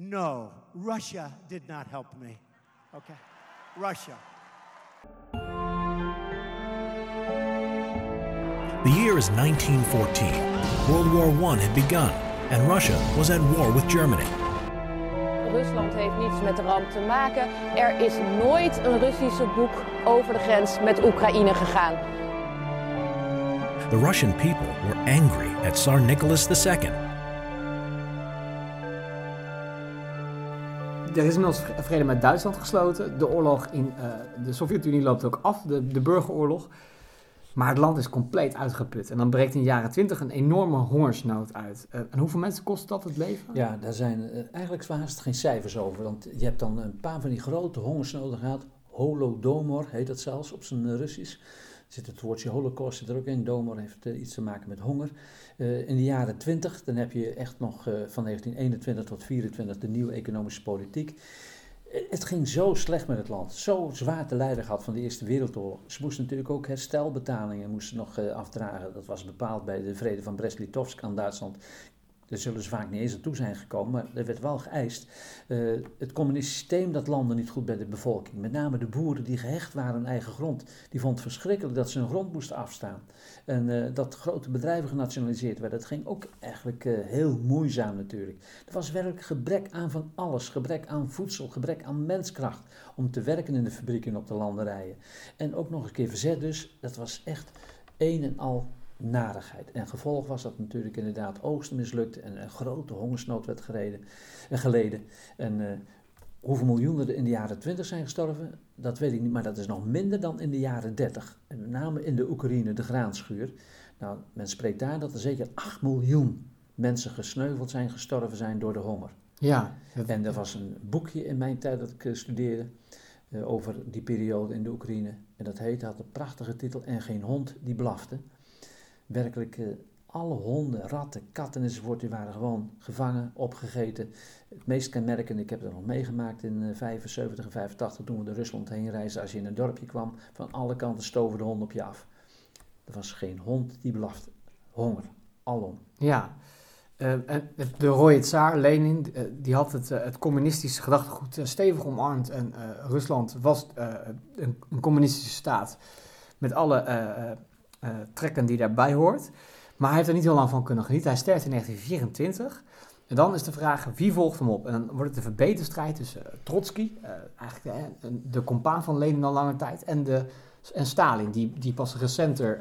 No, Russia did not help me. Okay? Russia. The year is 1914. World War I had begun, and Russia was at war with Germany. Rusland heeft niets met de ramp te maken. Er is nooit een Russische boek over de grens met Oekraïne gegaan. The Russian people were angry at Tsar Nicholas II. Er is inmiddels vrede met Duitsland gesloten. De oorlog in uh, de Sovjet-Unie loopt ook af, de, de burgeroorlog. Maar het land is compleet uitgeput. En dan breekt in de jaren twintig een enorme hongersnood uit. Uh, en hoeveel mensen kost dat het leven? Ja, daar zijn uh, eigenlijk haast geen cijfers over. Want je hebt dan een paar van die grote hongersnoden gehad. Holodomor heet dat zelfs op zijn Russisch zit het woordje holocaust zit er ook in. Domor heeft uh, iets te maken met honger. Uh, in de jaren 20, dan heb je echt nog uh, van 1921 tot 24 de nieuwe economische politiek. Het ging zo slecht met het land, zo zwaar te lijden gehad van de Eerste Wereldoorlog. Ze moesten natuurlijk ook herstelbetalingen moesten nog afdragen. Dat was bepaald bij de vrede van Brest-Litovsk aan Duitsland. Daar zullen ze vaak niet eens naartoe zijn gekomen, maar er werd wel geëist. Uh, het communistische systeem dat landde niet goed bij de bevolking. Met name de boeren die gehecht waren aan eigen grond. Die vonden het verschrikkelijk dat ze hun grond moesten afstaan. En uh, dat grote bedrijven genationaliseerd werden. Dat ging ook eigenlijk uh, heel moeizaam natuurlijk. Er was werkelijk gebrek aan van alles. Gebrek aan voedsel, gebrek aan menskracht. Om te werken in de fabrieken en op de landerijen. En ook nog een keer verzet dus. Dat was echt een en al narigheid. En gevolg was dat natuurlijk inderdaad oogsten mislukte en een grote hongersnood werd gereden, en geleden. En uh, hoeveel miljoenen er in de jaren 20 zijn gestorven, dat weet ik niet, maar dat is nog minder dan in de jaren 30. En met name in de Oekraïne, de graanschuur. Nou, men spreekt daar dat er zeker 8 miljoen mensen gesneuveld zijn, gestorven zijn door de honger. Ja. En er was een boekje in mijn tijd dat ik studeerde uh, over die periode in de Oekraïne. En dat heette, had een prachtige titel, En geen hond die blafte werkelijk uh, alle honden, ratten, katten enzovoort, die waren gewoon gevangen, opgegeten. Het meest kenmerkende, ik heb het nog meegemaakt in uh, 75 en 85 toen we de Rusland heen reisden. Als je in een dorpje kwam, van alle kanten stoven de honden op je af. Er was geen hond die blafte. Honger, alom. Ja, uh, de rode tsaar, Lenin, die had het, het communistische gedachtegoed stevig omarmd. En Rusland was een, communistische staat met alle uh, trekken die daarbij hoort. Maar hij heeft er niet heel lang van kunnen genieten. Hij sterft in 1924. En dan is de vraag, wie volgt hem op? En dan wordt het een verbeterstrijd tussen uh, Trotsky, uh, eigenlijk de compaan van Lenin al lange tijd, en, de, en Stalin, die, die pas recenter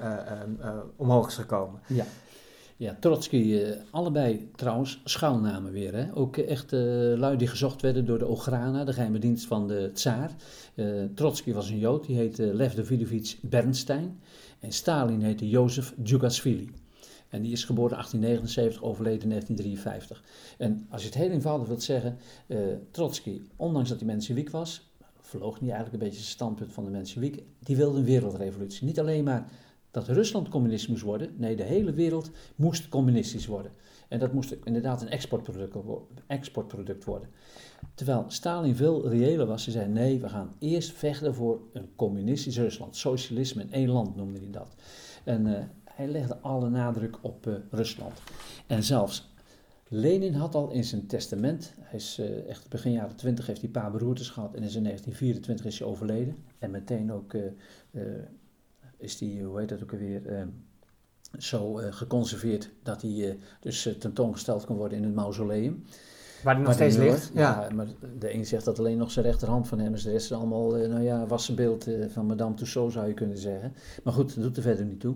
omhoog is gekomen. Ja. Ja, Trotsky, allebei trouwens schuilnamen weer. Hè? Ook echt lui die gezocht werden door de Ograna, de geheime dienst van de tsaar. Trotsky was een Jood, die heette Lev Davidovich Bernstein. En Stalin heette Jozef Djugasvili. En die is geboren in 1879, overleden in 1953. En als je het heel eenvoudig wilt zeggen, uh, Trotsky, ondanks dat hij menselijk was, verloog niet eigenlijk een beetje het standpunt van de menselijk, die wilde een wereldrevolutie. Niet alleen maar dat Rusland communistisch moest worden, nee, de hele wereld moest communistisch worden. En dat moest inderdaad een exportproduct, exportproduct worden. Terwijl Stalin veel reëler was, hij zei nee, we gaan eerst vechten voor een communistisch Rusland. Socialisme in één land noemde hij dat. En uh, hij legde alle nadruk op uh, Rusland. En zelfs Lenin had al in zijn testament, hij is uh, echt begin jaren 20 heeft hij een paar beroertes gehad en is in 1924 is hij overleden. En meteen ook is hij, hoe heet dat ook alweer, zo geconserveerd dat hij dus tentoongesteld kan worden in het mausoleum. Waar die nog steeds ligt. Ja. ja. maar de een zegt dat alleen nog zijn rechterhand van hem is. De rest is allemaal, nou ja, wassenbeeld van Madame Tussauds zou je kunnen zeggen. Maar goed, dat doet er verder niet toe.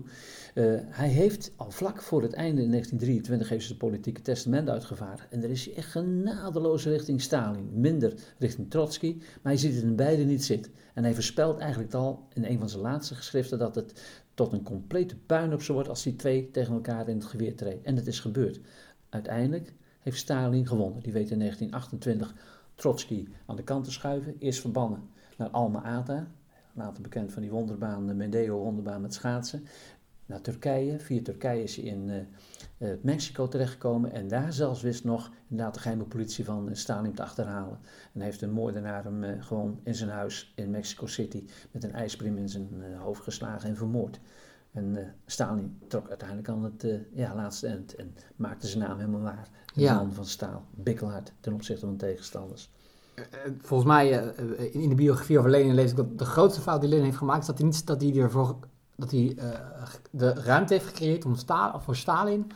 Uh, hij heeft al vlak voor het einde in 1923 heeft zijn politieke testament uitgevaardigd. En er is hij echt genadeloos richting Stalin. Minder richting Trotsky. Maar hij ziet het in beide niet zitten. En hij voorspelt eigenlijk al in een van zijn laatste geschriften dat het tot een complete puinhoop zo wordt als die twee tegen elkaar in het geweer treden. En dat is gebeurd. Uiteindelijk heeft Stalin gewonnen. Die weet in 1928 Trotsky aan de kant te schuiven. Eerst verbannen naar Alma-Ata, later bekend van die wonderbaan, de Mendeo-wonderbaan met schaatsen. Naar Turkije. Via Turkije is hij in uh, Mexico terechtgekomen. En daar zelfs wist nog inderdaad de geheime politie van uh, Stalin te achterhalen. En heeft een moordenaar hem uh, gewoon in zijn huis in Mexico City met een ijspriem in zijn hoofd geslagen en vermoord. En Stalin trok uiteindelijk aan het ja, laatste eind en maakte zijn naam helemaal waar. De Ja. man van staal, bikkelhard ten opzichte van tegenstanders. Eh, Volgens mij, eh, in de biografie over Lenin lees ik dat de grootste fout die Lenin heeft gemaakt, is dat hij niet dat hij ervoor dat hij eh, de ruimte heeft gecreëerd om Sta voor Stalin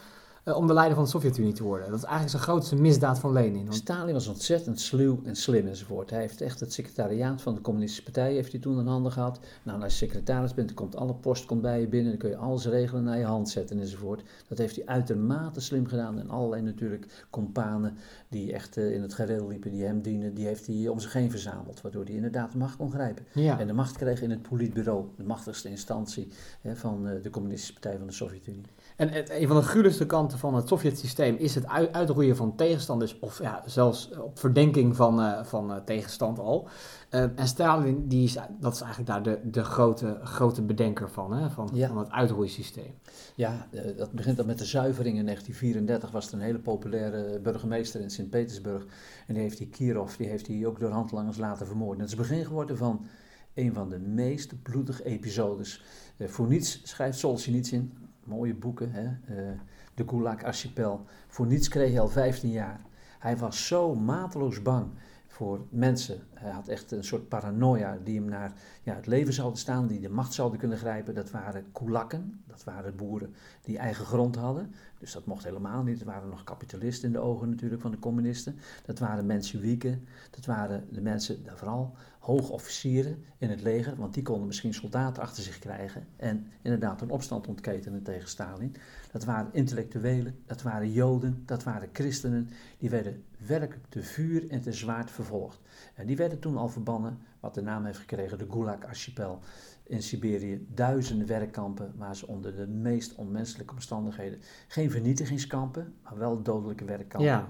eh, om de leider van de Sovjet-Unie te worden. Dat is eigenlijk zijn grootste misdaad van Lenin. Want, Stalin was ontzettend sluw en slim enzovoort. Hij heeft echt het secretariaat van de communistische partij heeft hij toen in handen gehad. Nou, als je secretaris bent, dan komt alle post komt bij je binnen, dan kun je alles regelen, naar je hand zetten enzovoort. Dat heeft hij uitermate slim gedaan. En allerlei natuurlijk companen die echt eh, in het gereel liepen, die hem dienen, die heeft hij om zich heen verzameld. Waardoor hij inderdaad de macht kon grijpen. ja. En de macht kreeg in het politbureau, de machtigste instantie hè, van eh, de communistische partij van de Sovjet-Unie. En het, een van de gruwelijkste kanten van het Sovjet-systeem is het ui- uitroeien van tegenstanders, of ja, zelfs op verdenking van, eh, van eh, tegenstand al. Eh, en Stalin, die is, dat is eigenlijk daar de, de grote, grote bedenker van, hè, van, Ja. van het uitroeisysteem. Ja, dat begint dan met de zuivering. In 1934 was er een hele populaire burgemeester in Sint-Petersburg. En die heeft die Kirov, die heeft hij ook door handlangers laten vermoorden. Dat is het begin geworden van een van de meest bloedige episodes. Voor niets schrijft Solzhenitsyn, mooie boeken, hè? eh, de Gulag-archipel. Voor niets kreeg hij al 15 jaar. Hij was zo mateloos bang voor mensen. Hij had echt een soort paranoia die hem naar ja, het leven zouden staan, die de macht zouden kunnen grijpen. Dat waren kulakken, dat waren boeren die eigen grond hadden. Dus dat mocht helemaal niet. Er waren nog kapitalisten in de ogen natuurlijk van de communisten. Dat waren Mensuieken, dat waren de mensen, vooral hoogofficieren in het leger, want die konden misschien soldaten achter zich krijgen en inderdaad een opstand ontketenen tegen Stalin. Dat waren intellectuelen, dat waren Joden, dat waren christenen. Die werden werkelijk te vuur en te zwaard vervolgd. En die werden toen al verbannen, wat de naam heeft gekregen, de Gulag-archipel in Siberië. Duizenden werkkampen waar ze onder de meest onmenselijke omstandigheden, geen vernietigingskampen, maar wel dodelijke werkkampen. Ja.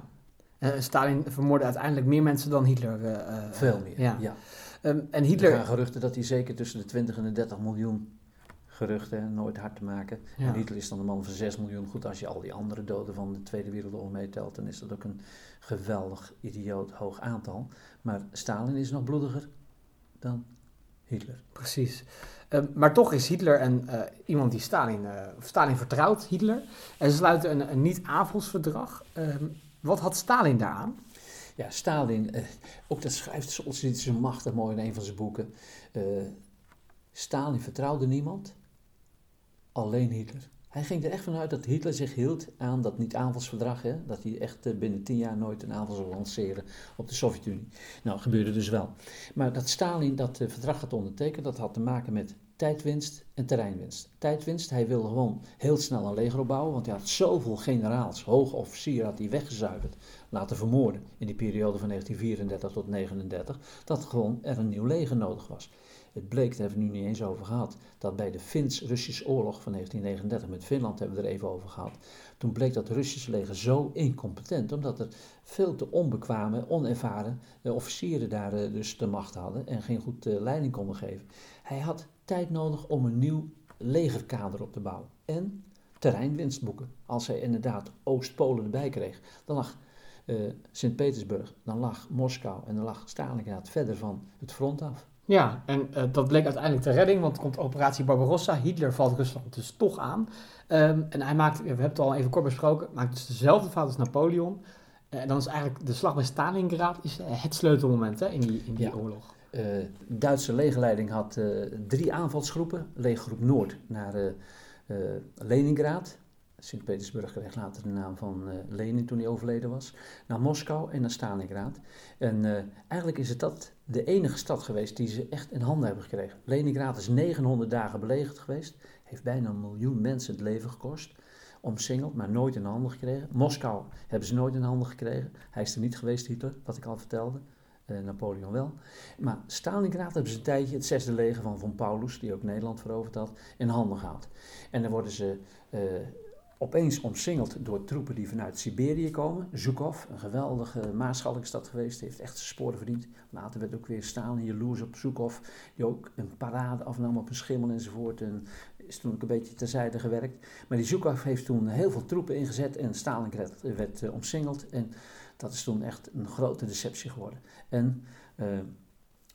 Eh, Stalin vermoordde uiteindelijk meer mensen dan Hitler. eh, eh, Veel meer. Ja. Ja. Ehm, en Er Hitler, gaan geruchten dat hij zeker tussen de 20 en de 30 miljoen geruchten, nooit hard te maken. Ja. En Hitler is dan een man van 6 miljoen. Goed, als je al die andere doden van de Tweede Wereldoorlog meetelt, dan is dat ook een geweldig, idioot hoog aantal. Maar Stalin is nog bloediger dan Hitler. precies. Ehm, maar toch is Hitler een, eh, iemand die Stalin, eh, Stalin vertrouwt, Hitler. En ze sluiten een, een niet-aanvalsverdrag. Ehm, wat had Stalin daaraan? Ja, Stalin, eh, ook dat schrijft Solzhenitsyn machtig mooi in een van zijn boeken. Stalin vertrouwde niemand, alleen Hitler. Hij ging er echt vanuit dat Hitler zich hield aan dat niet-aanvalsverdrag. Dat hij echt eh, binnen tien jaar nooit een aanval zou lanceren op de Sovjet-Unie. Nou, gebeurde dus wel. Maar dat Stalin dat eh, verdrag had ondertekend, dat had te maken met tijdwinst en terreinwinst. Tijdwinst, hij wilde gewoon heel snel een leger opbouwen, want hij had zoveel generaals, hoge officieren had hij weggezuiverd, laten vermoorden in die periode van 1934 tot 1939, dat gewoon er een nieuw leger nodig was. Het bleek, daar hebben we het nu niet eens over gehad, dat bij de Fins-Russische oorlog van 1939 met Finland hebben we er even over gehad. Toen bleek dat het Russische leger zo incompetent, omdat er veel te onbekwame, onervaren eh, officieren daar eh, dus de macht hadden en geen goed eh, leiding konden geven. Hij had tijd nodig om een nieuw legerkader op te bouwen en terreinwinst boeken. Als hij inderdaad Oost-Polen erbij kreeg, dan lag eh, Sint-Petersburg, dan lag Moskou en dan lag Stalingrad verder van het front af. Ja, en eh, dat bleek uiteindelijk de redding, want er komt operatie Barbarossa. Hitler valt Rusland dus toch aan. Ehm, en hij maakt, we hebben het al even kort besproken, maakt dus dezelfde fout als Napoleon. Eh, en dan is eigenlijk de slag bij Stalingrad is, eh, het sleutelmoment hè, in die, in die Ja. oorlog. De Duitse legerleiding had drie aanvalsgroepen. Legergroep Noord naar Leningrad. Sint-Petersburg kreeg later de naam van eh, Lenin toen hij overleden was. Naar Moskou en naar Stalingrad. En eh, eigenlijk is het dat de enige stad geweest die ze echt in handen hebben gekregen. Leningrad is 900 dagen belegerd geweest. Heeft bijna een miljoen mensen het leven gekost. Omsingeld, maar nooit in handen gekregen. Moskou hebben ze nooit in handen gekregen. Hij is er niet geweest, Hitler, wat ik al vertelde. Eh, Napoleon wel. Maar Stalingrad hebben ze een tijdje het zesde leger van Von Paulus, die ook Nederland veroverd had, in handen gehad. En dan worden ze opeens omsingeld door troepen die vanuit Siberië komen. Zhukov, een geweldige maarschalkstad geweest, heeft echt zijn sporen verdiend. Later werd ook weer Stalin jaloers op Zhukov, die ook een parade afnam op een schimmel enzovoort. En is toen ook een beetje terzijde gewerkt. Maar die Zhukov heeft toen heel veel troepen ingezet en Stalingrad werd eh, omsingeld. En dat is toen echt een grote deceptie geworden. En eh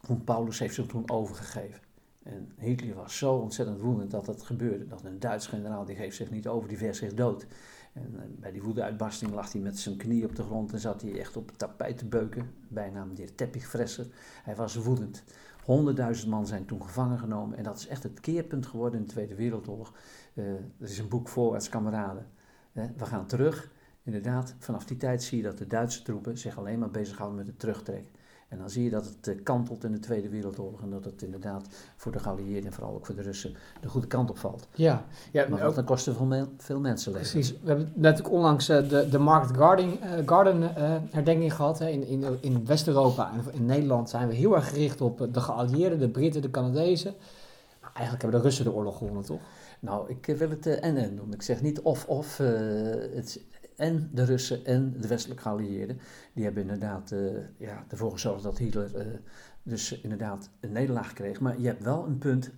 Von Paulus heeft zich toen overgegeven. En Hitler was zo ontzettend woedend dat het gebeurde. Dat een Duits generaal, die geeft zich niet over, die vecht zich dood. En eh, bij die woedeuitbarsting lag hij met zijn knie op de grond en zat hij echt op het tapijt te beuken. Bijnaam de teppichfresser. Hij was woedend. Honderdduizend man zijn toen gevangen genomen. En dat is echt het keerpunt geworden in de Tweede Wereldoorlog. Uh, er is een boek voorwaarts, kameraden. Uh, we gaan terug. Inderdaad, vanaf die tijd zie je dat de Duitse troepen zich alleen maar bezighouden met het terugtrekken. En dan zie je dat het eh, kantelt in de Tweede Wereldoorlog en dat het inderdaad voor de geallieerden en vooral ook voor de Russen de goede kant op valt. Ja, ja maar dat kosten veel, veel mensenlevens. Precies. We hebben natuurlijk onlangs uh, de, de Market Garden, uh, Garden uh, herdenking gehad. Hè. In, in, in West-Europa en in Nederland zijn we heel erg gericht op de geallieerden, de Britten, de Canadezen. Maar eigenlijk hebben de Russen de oorlog gewonnen, toch? Nou, ik wil het en-en doen. Ik zeg niet of-of. het en de Russen en de westelijke geallieerden, die hebben inderdaad uh, ja, ervoor gezorgd dat Hitler uh, dus inderdaad een nederlaag kreeg. Maar je hebt wel een punt,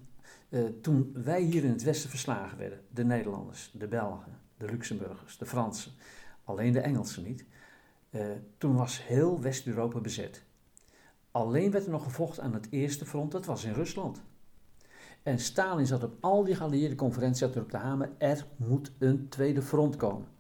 uh, toen wij hier in het westen verslagen werden, de Nederlanders, de Belgen, de Luxemburgers, de Fransen, alleen de Engelsen niet, toen was heel West-Europa bezet. Alleen werd er nog gevochten aan het eerste front, dat was in Rusland. En Stalin zat op al die geallieerde conferenties zat erop te hamen, er moet een tweede front komen.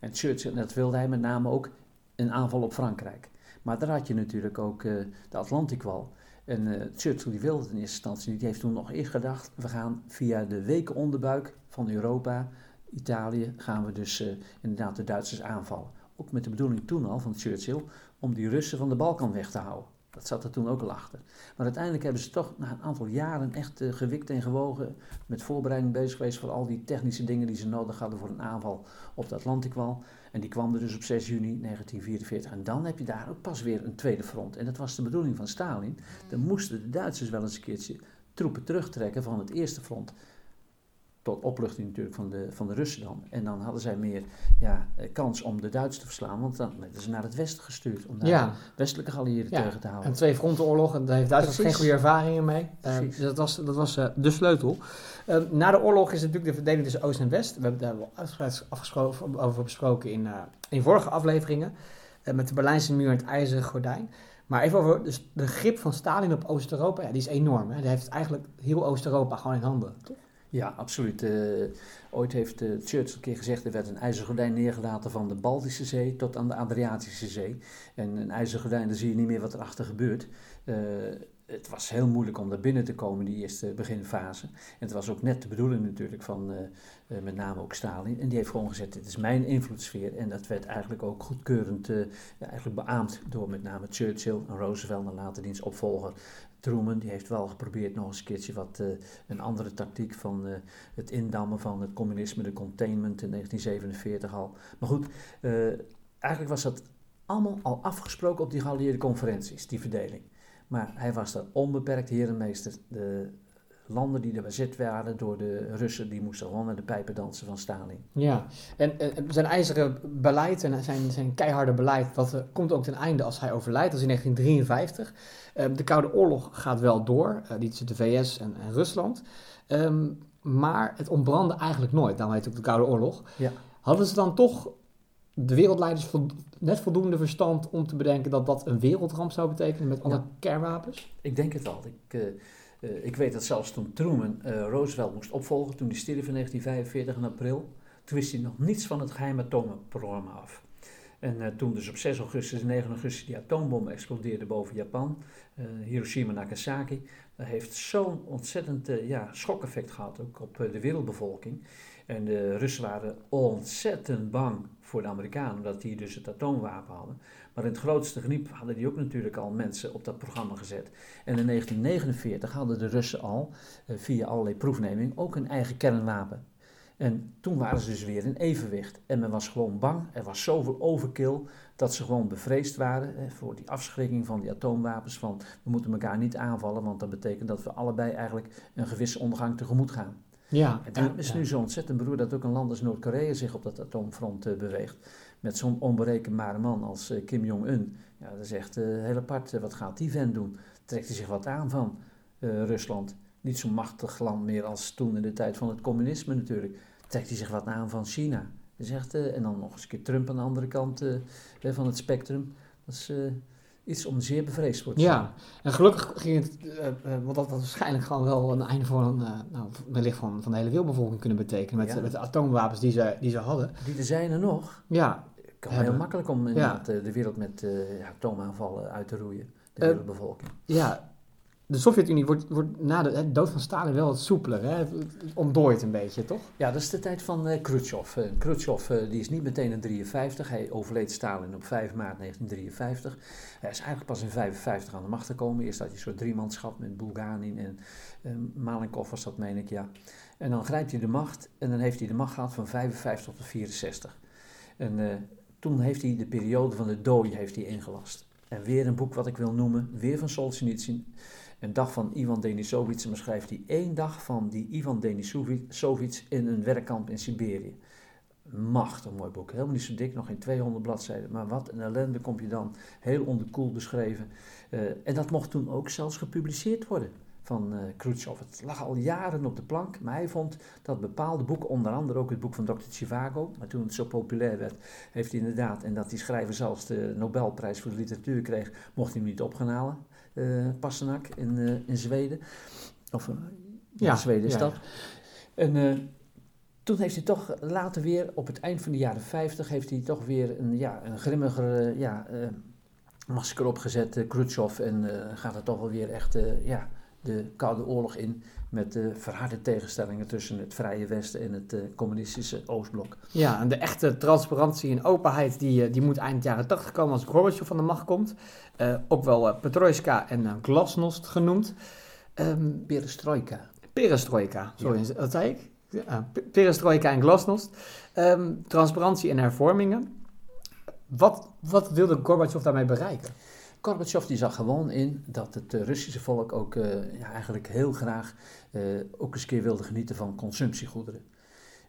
En Churchill, dat wilde hij met name ook, een aanval op Frankrijk. Maar daar had je natuurlijk ook uh, de Atlantikwal. En uh, Churchill die wilde het in eerste instantie niet. Die heeft toen nog eerst gedacht, we gaan via de weken onderbuik van Europa, Italië, gaan we dus uh, inderdaad de Duitsers aanvallen. Ook met de bedoeling toen al van Churchill om die Russen van de Balkan weg te houden. Dat zat er toen ook al achter. Maar uiteindelijk hebben ze toch na een aantal jaren echt uh, gewikt en gewogen. Met voorbereiding bezig geweest voor al die technische dingen die ze nodig hadden voor een aanval op de Atlantikwal. En die kwam er dus op 6 juni 1944. En dan heb je daar ook pas weer een tweede front. En dat was de bedoeling van Stalin. Dan moesten de Duitsers wel eens een keertje troepen terugtrekken van het eerste front tot opluchting natuurlijk van de, van de Russen dan. En dan hadden zij meer ja, eh, kans om de Duitsers te verslaan, want dan werden ze naar het westen gestuurd om daar de westelijke geallieerden ja. tegen te houden. En twee frontenoorlog, en daar heeft Duitsland geen goede ervaringen mee. Uh, dus dat was, dat was uh, de sleutel. Uh, na de oorlog is natuurlijk de verdeling tussen Oost en West. We hebben daar wel uitgebreid over besproken in, in vorige afleveringen. met de Berlijnse muur en het ijzeren gordijn. Maar even over dus de grip van Stalin op Oost-Europa, ja, die is enorm. Hè? Die heeft eigenlijk heel Oost-Europa gewoon in handen, toch? Ja, absoluut. Uh, ooit heeft uh, Churchill een keer gezegd, er werd een ijzeren gordijn neergelaten van de Baltische Zee tot aan de Adriatische Zee. En een ijzeren gordijn, dan zie je niet meer wat erachter gebeurt. Uh, het was heel moeilijk om daar binnen te komen, die eerste beginfase. En het was ook net de bedoeling natuurlijk van met name ook Stalin. En die heeft gewoon gezegd, dit is mijn invloedssfeer. En dat werd eigenlijk ook goedkeurend ja, eigenlijk beaamd door met name Churchill en Roosevelt en later diens opvolger Truman die heeft wel geprobeerd nog eens een keertje wat een andere tactiek van het indammen van het communisme, de containment in 1947 al. Maar goed, eigenlijk was dat allemaal al afgesproken op die geallieerde conferenties, die verdeling. Maar hij was daar onbeperkt herenmeester. De landen die er bezet waren door de Russen, die moesten gewoon naar de pijpen dansen van Stalin. Ja, en, zijn ijzeren beleid en zijn, zijn keiharde beleid, dat uh, komt ook ten einde als hij overlijdt, dat is in 1953. Uh, de Koude Oorlog gaat wel door, uh, die tussen de VS en, en Rusland. Um, maar het ontbrandde eigenlijk nooit, daarom heet het ook de Koude Oorlog. Ja. Hadden ze dan toch de wereldleiders vo net voldoende verstand om te bedenken dat dat een wereldramp zou betekenen met alle ja. kernwapens? Ik denk het al. Ik, uh, ik weet dat zelfs toen Truman uh, Roosevelt moest opvolgen, toen hij stierf in 1945 in april, toen wist hij nog niets van het geheime atoomprogramma af. En uh, toen dus op 6 augustus en 9 augustus die atoombom explodeerde boven Japan, Hiroshima en Nagasaki, dat heeft zo'n ontzettend ja, schokeffect gehad ook op de wereldbevolking. En de Russen waren ontzettend bang voor de Amerikanen, omdat die dus het atoomwapen hadden. Maar in het grootste geniep hadden die ook natuurlijk al mensen op dat programma gezet. En in 1949 hadden de Russen al, eh, via allerlei proefneming, ook een eigen kernwapen. En toen waren ze dus weer in evenwicht. En men was gewoon bang. Er was zoveel overkill dat ze gewoon bevreesd waren voor die afschrikking van die atoomwapens. Van we moeten elkaar niet aanvallen, want dat betekent dat we allebei eigenlijk een gewisse ondergang tegemoet gaan. Ja, en daarom is nu zo ontzettend beroerd dat ook een land als Noord-Korea zich op dat atoomfront uh, beweegt. Met zo'n onberekenbare man als uh, Kim Jong-un. Ja, dat is echt uh, heel apart. wat gaat die vent doen? Trekt hij zich wat aan van Rusland? Niet zo'n machtig land meer als toen in de tijd van het communisme natuurlijk. Trekt hij zich wat aan van China? Dat is echt, en dan nog eens een keer Trump aan de andere kant van het spectrum. Dat is iets om zeer bevreesd te Ja, en gelukkig ging het, uh, uh, want dat had waarschijnlijk gewoon wel een einde voor een, uh, nou, wellicht van, van de hele wereldbevolking kunnen betekenen. Met, Ja. met de atoomwapens die ze, die ze hadden. Die er zijn er nog. Ja, Het kan Hebben. heel makkelijk om inderdaad, eh, de wereld met eh, ja, atoomaanvallen uit te roeien. De Eh, wereldbevolking. ja. De Sovjet-Unie wordt, wordt na de dood van Stalin wel wat soepeler. Hè? Een beetje, toch? Ja, dat is de tijd van eh Khrushchev. Eh, Khrushchev eh, die is niet meteen in 53. Hij overleed Stalin op 5 maart 1953. Hij is eigenlijk pas in 55 aan de macht gekomen. Eerst had je een soort driemanschap met Bulganin en Malenkov was dat, meen ik, ja. En dan grijpt hij de macht en dan heeft hij de macht gehad van 55 tot 64. En toen heeft hij de periode van de dooi heeft hij ingelast. En weer een boek wat ik wil noemen, weer van Solzhenitsyn. Een dag van Ivan Denisovits. En beschrijft hij één dag van die Ivan Denisovits in een werkkamp in Siberië. Machtig mooi boek. Helemaal niet zo dik, nog geen 200 bladzijden. Maar wat een ellende komt je dan heel onderkoeld beschreven. Eh, en dat mocht toen ook zelfs gepubliceerd worden van eh Khrushchev. Het lag al jaren op de plank, maar hij vond dat bepaalde boeken, onder andere ook het boek van Dr. Chivago, maar toen het zo populair werd, heeft hij inderdaad, en dat die schrijver zelfs de Nobelprijs voor de literatuur kreeg, mocht hij hem niet op Passenak in, eh, in Zweden. Of eh, ja, Zweden is ja, dat. En toen heeft hij toch later weer, op het eind van de jaren 50, heeft hij toch weer een, ja, een grimmiger ja, masker opgezet, Khrushchev. En gaat er toch wel weer echt ja, de Koude Oorlog in. Met de verharde tegenstellingen tussen het Vrije Westen en het eh, communistische Oostblok. Ja, en de echte transparantie en openheid die, eh, die moet eind jaren 80 komen als Gorbachev van de macht komt. Eh, ook wel Petroiska en Glasnost genoemd. Ehm Perestroika. perestroika, sorry, dat zei ik. Ja, pe- perestroika en glasnost. Ehm, transparantie en hervormingen. Wat, wat wilde Gorbachev daarmee bereiken? Gorbachev die zag gewoon in dat het eh, Russische volk ook eh, ja, eigenlijk heel graag eh, ook eens een keer wilde genieten van consumptiegoederen.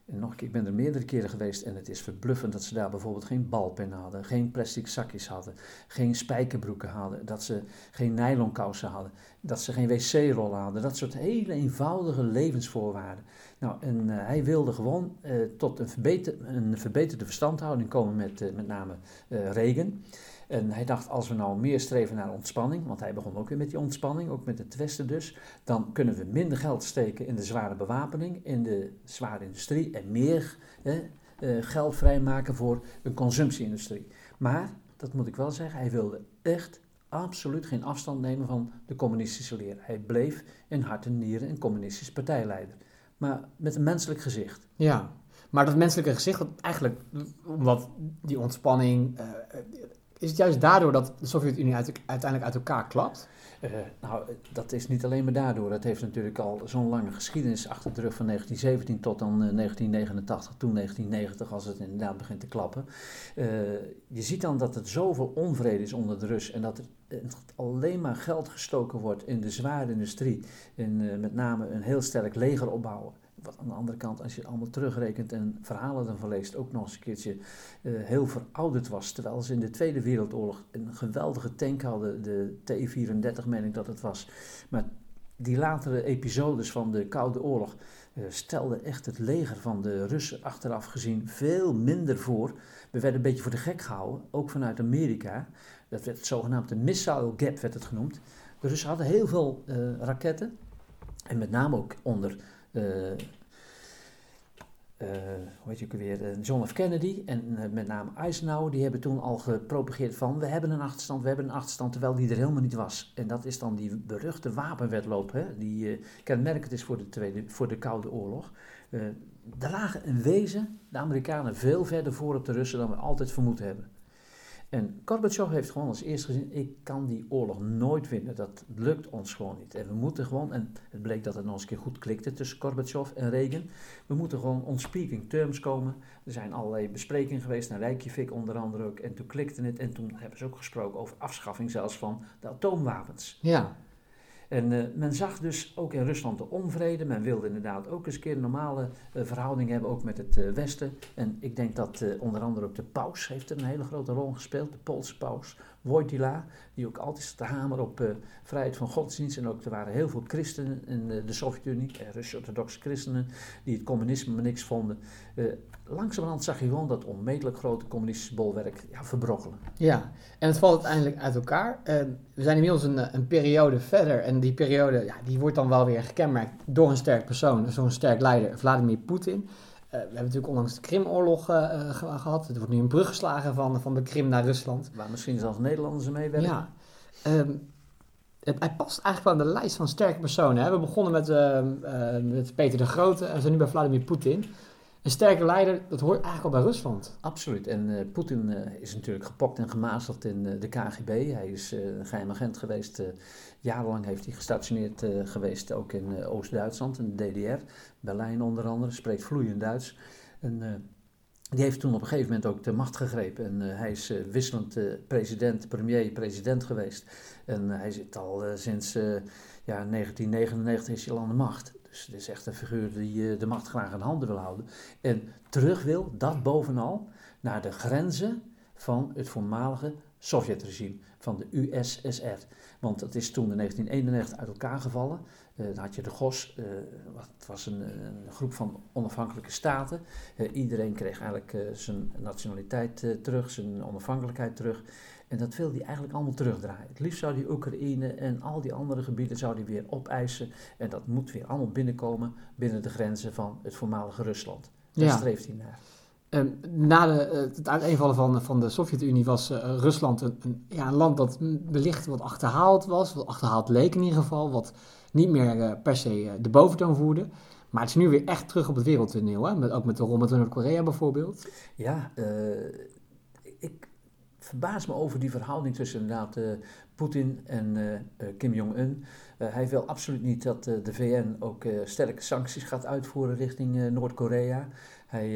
En nog een keer, ik ben er meerdere keren geweest en het is verbluffend dat ze daar bijvoorbeeld geen balpen hadden, geen plastic zakjes hadden, geen spijkerbroeken hadden, dat ze geen nylonkousen hadden, dat ze geen wc-rollen hadden. Dat soort hele eenvoudige levensvoorwaarden. Nou, en eh, hij wilde gewoon eh, tot een, verbeter, een verbeterde verstandhouding komen met eh, met name Reagan. En hij dacht, als we nou meer streven naar ontspanning, want hij begon ook weer met die ontspanning, ook met het Westen dus, dan kunnen we minder geld steken in de zware bewapening, in de zware industrie en meer geld vrijmaken voor een consumptieindustrie. Maar, dat moet ik wel zeggen, hij wilde echt absoluut geen afstand nemen van de communistische leer. Hij bleef in hart en nieren een communistisch partijleider, maar met een menselijk gezicht. Ja, maar dat menselijke gezicht, eigenlijk, omdat die ontspanning, eh, is het juist daardoor dat de Sovjet-Unie uit- uiteindelijk uit elkaar klapt? Eh, nou, dat is niet alleen maar daardoor. Het heeft natuurlijk al zo'n lange geschiedenis achter de rug van 1917 tot dan eh, 1989, toen 1990, als het inderdaad begint te klappen. Eh, je ziet dan dat er zoveel onvrede is onder de Rus en dat er eh, alleen maar geld gestoken wordt in de zware industrie. In eh, met name een heel sterk leger opbouwen. Wat aan de andere kant, als je allemaal terugrekent en verhalen ervan leest, ook nog eens een keertje eh, heel verouderd was. Terwijl ze in de Tweede Wereldoorlog een geweldige tank hadden, de T-34 meen ik dat het was. Maar die latere episodes van de Koude Oorlog eh, stelden echt het leger van de Russen achteraf gezien veel minder voor. We werden een beetje voor de gek gehouden, ook vanuit Amerika. Dat werd het zogenaamde missile gap werd het genoemd. De Russen hadden heel veel eh, raketten. En met name ook onder eh, hoe heet je ook weer, eh, John F. Kennedy en met name Eisenhower, die hebben toen al gepropageerd van we hebben een achterstand, we hebben een achterstand, terwijl die er helemaal niet was. En dat is dan die beruchte wapenwedloop, hè, die kenmerkend is voor de, tweede, voor de Koude Oorlog. Daar lagen in wezen de Amerikanen veel verder voor op de Russen dan we altijd vermoed hebben. En Gorbachev heeft gewoon als eerste gezien, ik kan die oorlog nooit winnen. Dat lukt ons gewoon niet. En we moeten gewoon, en het bleek dat het nog eens een keer goed klikte tussen Gorbachev en Reagan. We moeten gewoon on speaking terms komen. Er zijn allerlei besprekingen geweest, naar Reykjavik onder andere ook. En toen klikte het en toen hebben ze ook gesproken over afschaffing zelfs van de atoomwapens. Ja, En eh, men zag dus ook in Rusland de onvrede. Men wilde inderdaad ook eens een keer een normale eh, verhouding hebben, ook met het eh, Westen. En ik denk dat onder andere ook de paus heeft er een hele grote rol gespeeld, de Poolse paus. Wojtyla, die ook altijd zat te hameren op uh, vrijheid van godsdienst. En ook er waren heel veel christenen in uh, de Sovjet-Unie, uh, Russisch-orthodoxe christenen, die het communisme maar niks vonden. langzamerhand zag je gewoon dat onmetelijk grote communistische bolwerk ja, verbrokkelen. Ja, en het valt uiteindelijk uit elkaar. we zijn inmiddels een, een, periode verder en die periode ja, die wordt dan wel weer gekenmerkt door een sterk persoon, zo'n sterk leider, Vladimir Poetin. Uh, we hebben natuurlijk onlangs de Krimoorlog uh, gehad. Er wordt nu een brug geslagen van, van de Krim naar Rusland. Waar misschien zelfs Nederlanders mee werken. Ja. Um, het, hij past eigenlijk wel aan de lijst van sterke personen. Hè. We begonnen met, uh, met Peter de Grote en zijn nu bij Vladimir Poetin. Een sterke leider, dat hoort eigenlijk al bij Rusland. Absoluut. En Poetin is natuurlijk gepokt en gemazeld in de KGB. Hij is een geheim agent geweest Jarenlang heeft hij gestationeerd geweest, ook in Oost-Duitsland, in de DDR. Berlijn onder andere, spreekt vloeiend Duits. En, die heeft toen op een gegeven moment ook de macht gegrepen. En hij is wisselend president, premier, president geweest. En hij zit al sinds ja, 1999 is hij al aan de macht. Dus het is echt een figuur die de macht graag in handen wil houden. En terug wil, dat bovenal, naar de grenzen van het voormalige Sovjetregime, van de USSR. Want dat is toen in 1991 uit elkaar gevallen. Uh, dan had je de GOS, uh, het was een, een, groep van onafhankelijke staten. Uh, iedereen kreeg eigenlijk zijn nationaliteit terug, zijn onafhankelijkheid terug. En dat wilde hij eigenlijk allemaal terugdraaien. Het liefst zou die Oekraïne en al die andere gebieden zou hij weer opeisen. En dat moet weer allemaal binnenkomen binnen de grenzen van het voormalige Rusland. Daar ja. streeft hij naar. Um, na de, het uiteenvallen van, van de Sovjet-Unie was uh, Rusland een, een, ja, een land dat wellicht wat achterhaald was, wat achterhaald leek in ieder geval, wat niet meer uh, per se de boventoon voerde. Maar het is nu weer echt terug op het wereldtoneel, hè? Met, ook met de rol met Noord-Korea bijvoorbeeld. Ja, ik verbaas me over die verhouding tussen inderdaad Poetin en Kim Jong-un. hij wil absoluut niet dat de VN ook sterke sancties gaat uitvoeren richting Noord-Korea. Hij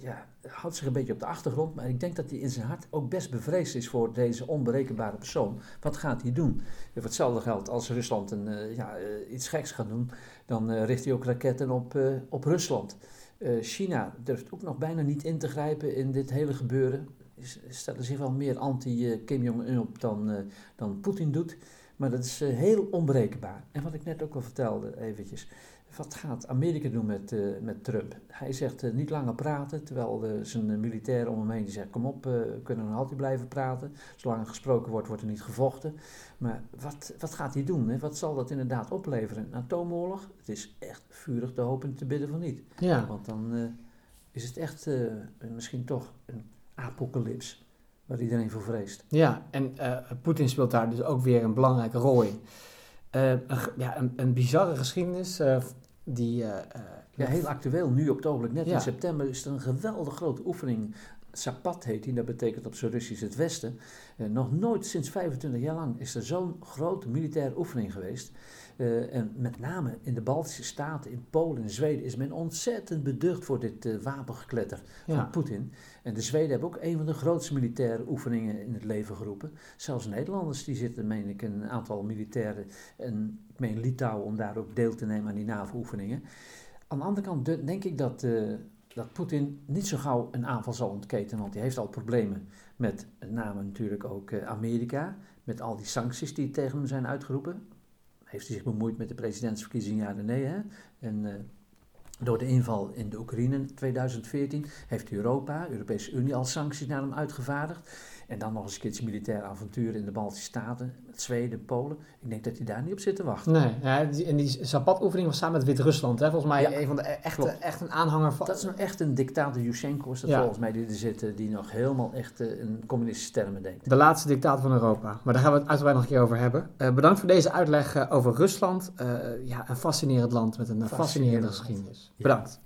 ja, houdt zich een beetje op de achtergrond, maar ik denk dat hij in zijn hart ook best bevreesd is voor deze onberekenbare persoon. Wat gaat hij doen? Hetzelfde geldt als Rusland een, uh, ja, uh, iets geks gaat doen, dan uh, richt hij ook raketten op, op Rusland. China durft ook nog bijna niet in te grijpen in dit hele gebeuren. Stellen zich wel meer anti-Kim Jong-un op dan, dan Poetin doet. Maar dat is heel onberekenbaar. En wat ik net ook al vertelde, eventjes wat gaat Amerika doen met, uh, met Trump? Hij zegt uh, niet langer praten, terwijl uh, zijn militairen om hem heen die zeggen: Kom op, we kunnen nog altijd blijven praten. Zolang er gesproken wordt, wordt er niet gevochten. Maar wat, wat gaat hij doen? Hè? Wat zal dat inderdaad opleveren? Een atoomoorlog? Het is echt vurig te hopen te bidden van niet. Ja. Want dan is het echt misschien toch een apocalyps waar iedereen voor vreest. Ja, en Poetin speelt daar dus ook weer een belangrijke rol in. een, ja, een, een bizarre geschiedenis die, uh, ja, heel actueel, nu op het ogenblik, net in september, is er een geweldig grote oefening. Sapat heet die, dat betekent op zijn Russisch het Westen. Uh, nog nooit sinds 25 jaar lang is er zo'n grote militaire oefening geweest. Uh, en met name in de Baltische Staten, in Polen en Zweden, is men ontzettend beducht voor dit uh, wapengekletter van Poetin. En de Zweden hebben ook een van de grootste militaire oefeningen in het leven geroepen. Zelfs Nederlanders, die zitten, meen ik, een aantal militairen, en ik meen Litouwen, om daar ook deel te nemen aan die NAVO-oefeningen. Aan de andere kant denk ik dat, uh, dat Poetin niet zo gauw een aanval zal ontketen, want hij heeft al problemen met met name natuurlijk ook Amerika, met al die sancties die tegen hem zijn uitgeroepen heeft hij zich bemoeid met de presidentsverkiezingen? Ja, nee. Hè? En uh, door de inval in de Oekraïne in 2014 heeft Europa, Europese Unie, al sancties naar hem uitgevaardigd. En dan nog eens een keertje militair avontuur in de Baltische Staten, met Zweden, Polen. Ik denk dat hij daar niet op zit te wachten. Nee, ja, en die Zapad-oefening was samen met Wit-Rusland. Volgens mij ja, een van de e- echte, echt een aanhanger van... Dat is nou echt een dictator, Yushchenko is dat volgens mij die er zitten, die nog helemaal echt uh, in communistische termen denkt. De laatste dictator van Europa. Maar daar gaan we het uitgebreid nog een keer over hebben. Uh, bedankt voor deze uitleg uh, over Rusland. ja, een fascinerend land met een fascinerende geschiedenis. Bedankt.